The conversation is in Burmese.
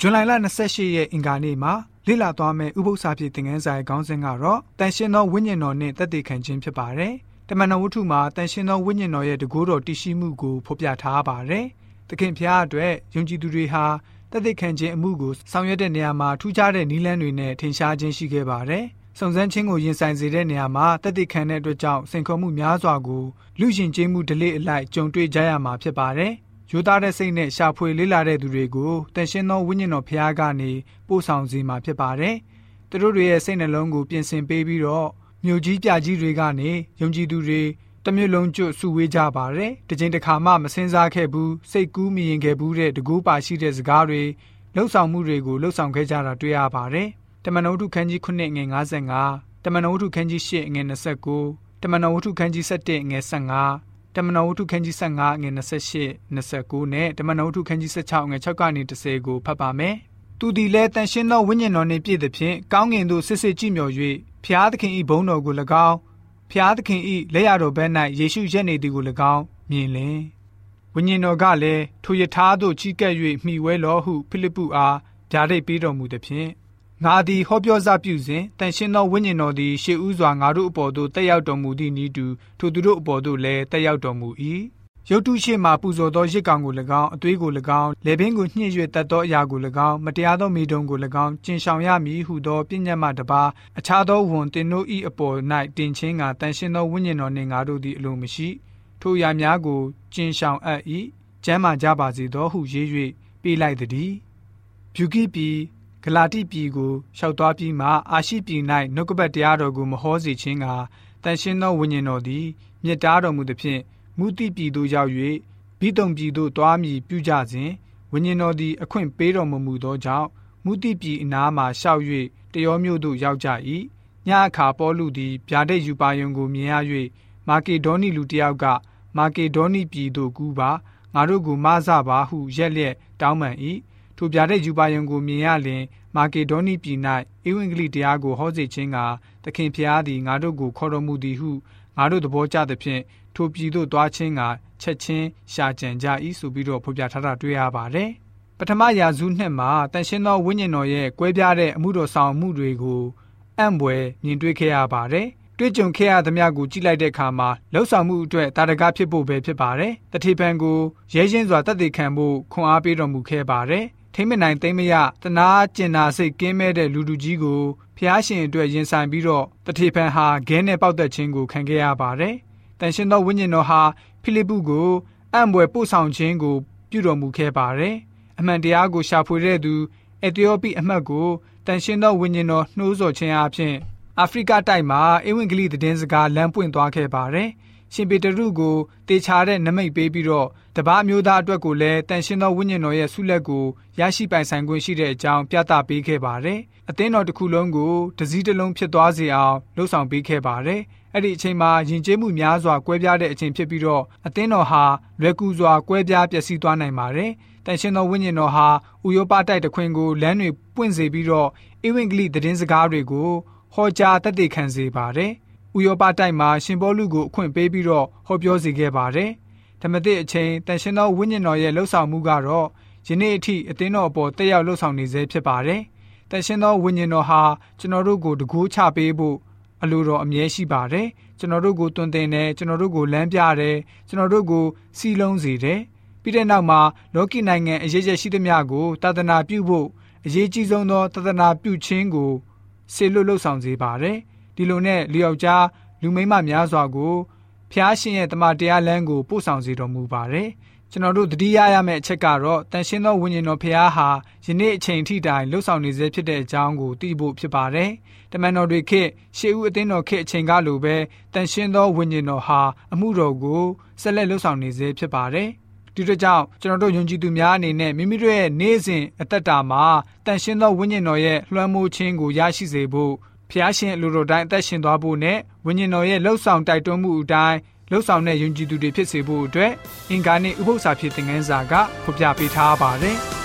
ဇွန်လလ28ရက်အင်္ဂါနေ့မှာလေ့လာသွားမယ့်ဥပုသ္စာပြေသင်ခန်းစာရဲ့ခေါင်းစဉ်ကတော့တန်ရှင်းသောဝိညာဉ်တော်နဲ့တက်တည်ခံခြင်းဖြစ်ပါတယ်။တမန်တော်ဝတ္ထုမှာတန်ရှင်းသောဝိညာဉ်တော်ရဲ့တကူတော်တည်ရှိမှုကိုဖော်ပြထားပါတယ်။သခင်ဖျားအတွက်ယုံကြည်သူတွေဟာတက်တည်ခံခြင်းအမှုကိုဆောင်ရွက်တဲ့နေရာမှာထူးခြားတဲ့နည်းလမ်းတွေနဲ့ထင်ရှားခြင်းရှိခဲ့ပါတယ်။စုံစမ်းခြင်းကိုရင်ဆိုင်စေတဲ့နေရာမှာတက်တည်ခံတဲ့အတွက်ကြောင့်စိန်ခေါ်မှုများစွာကိုလူရှင်ကျေးမှုဒလိအလိုက်ကြုံတွေ့ကြရမှာဖြစ်ပါတယ်။ ရိုးသားတဲ့စိတ်နဲ့ရှာဖွေလေးလာတဲ့သူတွေကိုတန်ရှင်းသောဝိညာဉ်တော်ဖျားကနေပို့ဆောင်စေမှာဖြစ်ပါတယ်။သူတို့တွေရဲ့စိတ်နှလုံးကိုပြင်ဆင်ပေးပြီးတော့မြို့ကြီးပြကြီးတွေကနေယုံကြည်သူတွေတမျိုးလုံးကျွတ်စုဝေးကြပါတယ်။တကြိမ်တစ်ခါမှမစင်စားခဲ့ဘူးစိတ်ကူးမြင်ခဲ့ဘူးတဲ့တကူပါရှိတဲ့စကားတွေလှုပ်ဆောင်မှုတွေကိုလှုပ်ဆောင်ခဲ့ကြတာတွေ့ရပါတယ်။တမန်တော်ဝတ္ထုခန်းကြီး9ငွေ55တမန်တော်ဝတ္ထုခန်းကြီး10ငွေ29တမန်တော်ဝတ္ထုခန်းကြီး7ငွေ15 တမန်တော်ဝတ္ထုခန်းကြီး15ငွေ28 29နဲ့တမန်တော်ဝတ္ထုခန်းကြီး16ငွေ6ကနေ30ကိုဖတ်ပါမယ်။သူသည်လည်းတန်ရှင်းသောဝိညာဉ်တော်နှင့်ပြည့်သဖြင့်ကောင်းကင်သို့စစ်စစ်ကြည့်မျှော်၍ဖျားသခင်၏ဘုန်းတော်ကို၎င်းဖျားသခင်၏လက်ရတော်ဘက်၌ယေရှုရက်နေသည်ကို၎င်းမြင်လင်ဝိညာဉ်တော်ကလည်းထိုယထာသို့ချီးကပ်၍မှီဝဲလောဟုဖိလိပ္ပုအားဓာတ်ပေးတော်မူသည်ဖြင့် ငါသည်ဟောပြောစပြုစဉ်တန်ရှင်းသောဝိညာဉ်တော်သည်ရှေးဥစွာငါတို့အပေါ်သို့တက်ရောက်တော်မူသည့်ဤသူထိုသူတို့အပေါ်သို့လည်းတက်ရောက်တော်မူ၏ရုတ်တုရှိမှပူဇော်သောရစ်ကောင်ကို၎င်းအသွေးကို၎င်းလေပင်ကိုညှစ်၍တတ်သောအရာကို၎င်းမတရားသောမိတုံကို၎င်းကျင်ဆောင်ရမည်ဟုသောပြည့်ညတ်မှတပါအခြားသောဝန်တင်တို့၏အပေါ်၌တင်ချင်းကတန်ရှင်းသောဝိညာဉ်တော်နှင့်ငါတို့သည်အလိုမရှိထိုအရာများကိုကျင်ဆောင်အပ်၏ကျမ်းမာကြပါစေသောဟုရေး၍ပေးလိုက်သည်ဗျူကိပြည် ဂလာတိပြည်ကိုရှောက်သွားပြီးမှအာရှိပြည်၌နှုတ်ကပတ်တရားတော်ကိုမဟောစေခြင်းကတန်ရှင်းသောဝိညာဉ်တော်သည်မြစ်တားတော်မူသည်ဖြင့်မုတိပြည်သို့ရောက်၍ဘိတုံပြည်သို့သွားမည်ပြုကြစဉ်ဝိညာဉ်တော်သည်အခွင့်ပေးတော်မမူသောကြောင့်မုတိပြည်အနားမှရှောက်၍တရောမြို့သို့ရောက်ကြ၏ညအခါပေါလုသည်ဗျာဒိတ်ယူပါယုံကိုမြင်ရ၍မာကေဒေါနီလူတယောက်ကမာကေဒေါနီပြည်သို့ကူးပါငါတို့ကိုမဆပါဟုရက်လျက်တောင်းပန်၏ ထိုပြတဲ့ယူပါယုံကိုမြင်ရလျင်မာကေဒေါနီပြည်၌ဧဝံဂေလိတရားကိုဟောစေခြင်းကသခင်ဖျားသည်ငါတို့ကိုခေါ်တော်မူသည်ဟုငါတို့သဘောကျသဖြင့်ထိုပြည်သို့သွားခြင်းကချက်ချင်းရှာကြံကြ၏ဆိုပြီးတော့ဖော်ပြထားတာတွေ့ရပါတယ်။ပထမရာစုနှစ်မှာတန်ရှင်းသောဝိညာဉ်တော်ရဲ့ကွဲပြားတဲ့အမှုတော်ဆောင်မှုတွေကိုအံ့ဘွယ်မြင်တွေ့ခဲ့ရပါတယ်။တွေ့ကြုံခဲ့ရသမျှကိုကြည့်လိုက်တဲ့အခါမှာလှုပ်ဆောင်မှုအတွက်တာရကဖြစ်ဖို့ပဲဖြစ်ပါတယ်။တတိပံကိုရဲရင်စွာတတ်သိခံဖို့ခွန်အားပေးတော်မူခဲ့ပါတယ်။ ထိမ့်မနိုင်သိမ့်မရတနာကျင်နာစိတ်ကင်းမဲ့တဲ့လူလူကြီးကိုဖျားရှင်အတွက်ရင်ဆိုင်ပြီးတော့တထေဖန်ဟာဂဲနဲ့ပေါက်သက်ခြင်းကိုခံခဲ့ရပါတယ်။တန်ရှင်သောဝိညာဉ်တော်ဟာဖိလိပ္ပုကိုအံ့ဘွယ်ပို့ဆောင်ခြင်းကို ပြုတော်မူခဲ့ပါတယ်။အမှန်တရားကိုရှာဖွေတဲ့သူအက်သီယိုပီအမတ်ကိုတန်ရှင်သောဝိညာဉ်တော်နှိုးဆော်ခြင်းအပြင်အာဖရိကတိုက်မှာအဝင့်ကလေးသတင်းစကားလမ်းပွင့်သွားခဲ့ပါတယ်။ ရှင်ပေတရုကိုတေချာတဲ့နမိတ်ပေးပြီးတော့တပားမျိုးသားအတွက်ကိုလည်းတန်ရှင်းသောဝိညာဉ်တော်ရဲ့ဆုလက်ကိုရရှိပိုင်ဆိုင်ခွင့်ရှိတဲ့အကြောင်းပြသပေးခဲ့ပါတယ်။အသင်းတော်တစ်ခုလုံးကိုတစည်းတစ်လုံးဖြစ်သွားစေအောင်လှုံ့ဆော်ပေးခဲ့ပါတယ်။အဲ့ဒီအချိန်မှာယဉ်ကျေးမှုများစွာကွဲပြားတဲ့အချိန်ဖြစ်ပြီးတော့အသင်းတော်ဟာလွယ်ကူစွာကွဲပြားပျက်စီးသွားနိုင်ပါတယ်။တန်ရှင်းသောဝိညာဉ်တော်ဟာဥယောပတိုက်တခွင်ကိုလမ်းတွေပွင့်စေပြီးတော့ဧဝံဂေလိသတင်းစကားတွေကိုဟောကြားတတ်သိခံစေပါတယ်။ ဥရောပတိုက်မှာရှင်ဘောလူကိုအခွင့်ပေးပြီးတော့ဟောပြောစေခဲ့ပါတယ်။ဓမ္မသစ်အချိန်တန်ရှင်သောဝိညာဉ်တော်ရဲ့လှုပ်ဆောင်မှုကတော့ယနေ့အထိအသင်းတော်အပေါ်တက်ရောက်လှုပ်ဆောင်နေစေဖြစ်ပါတယ်။တန်ရှင်သောဝိညာဉ်တော်ဟာကျွန်တော်တို့ကိုတကူးချပေးဖို့အလိုတော်အမြဲရှိပါတယ်။ကျွန်တော်တို့ကိုတွင်တင်တယ်ကျွန်တော်တို့ကိုလမ်းပြတယ်ကျွန်တော်တို့ကိုစီလုံးစေတယ်။ပြီးတဲ့နောက်မှာလောကီနိုင်ငံအရေးကြီးရှိသမျှကိုတာသနာပြုဖို့အရေးကြီးဆုံးသောတာသနာပြုခြင်းကိုဆေလွတ်လှုပ်ဆောင်စေပါတယ်။ ဒီလိုနဲ့လူယောက်ျားလူမိန်းမများစွာကိုဖျားရှင်ရဲ့တမန်တရားလမ်းကိုပို့ဆောင်စေတော်မူပါတယ်။ကျွန်တော်တို့တတိယရမယ့်အချက်ကတော့တန်ရှင်းသောဝိညာဉ်တော်ဖျားဟာယနေ့အချိန်ထိတိုင်လှုပ်ဆောင်နေစေဖြစ်တဲ့အကြောင်းကိုသိဖို့ဖြစ်ပါတယ်။တမန်တော်တွေခေတ်ရှေးဦးအသင်းတော်ခေတ်အချိန်ကလိုပဲတန်ရှင်းသောဝိညာဉ်တော်ဟာအမှုတော်ကိုဆက်လက်လှုပ်ဆောင်နေစေဖြစ်ပါတယ်။ဒီတို့ကြောင့်ကျွန်တော်တို့ယုံကြည်သူများအနေနဲ့မိမိတို့ရဲ့နေ့စဉ်အသက်တာမှာတန်ရှင်းသောဝိညာဉ်တော်ရဲ့လွှမ်းမိုးခြင်းကိုရရှိစေဖို့ ဖျားရှင်လူတော်တိုင်းအသက်ရှင်သွားဖို့နဲ့ဝိညာဉ်တော်ရဲ့လှုပ်ဆောင်တိုက်တွန်းမှုအတိုင်းလှုပ်ဆောင်တဲ့ယုံကြည်သူတွေဖြစ်စေဖို့အတွက်အင်္ဂါနေ့ဥပုသ္စာဖြစ်တဲ့ငန်းစာကဖော်ပြပေးထားပါတယ်။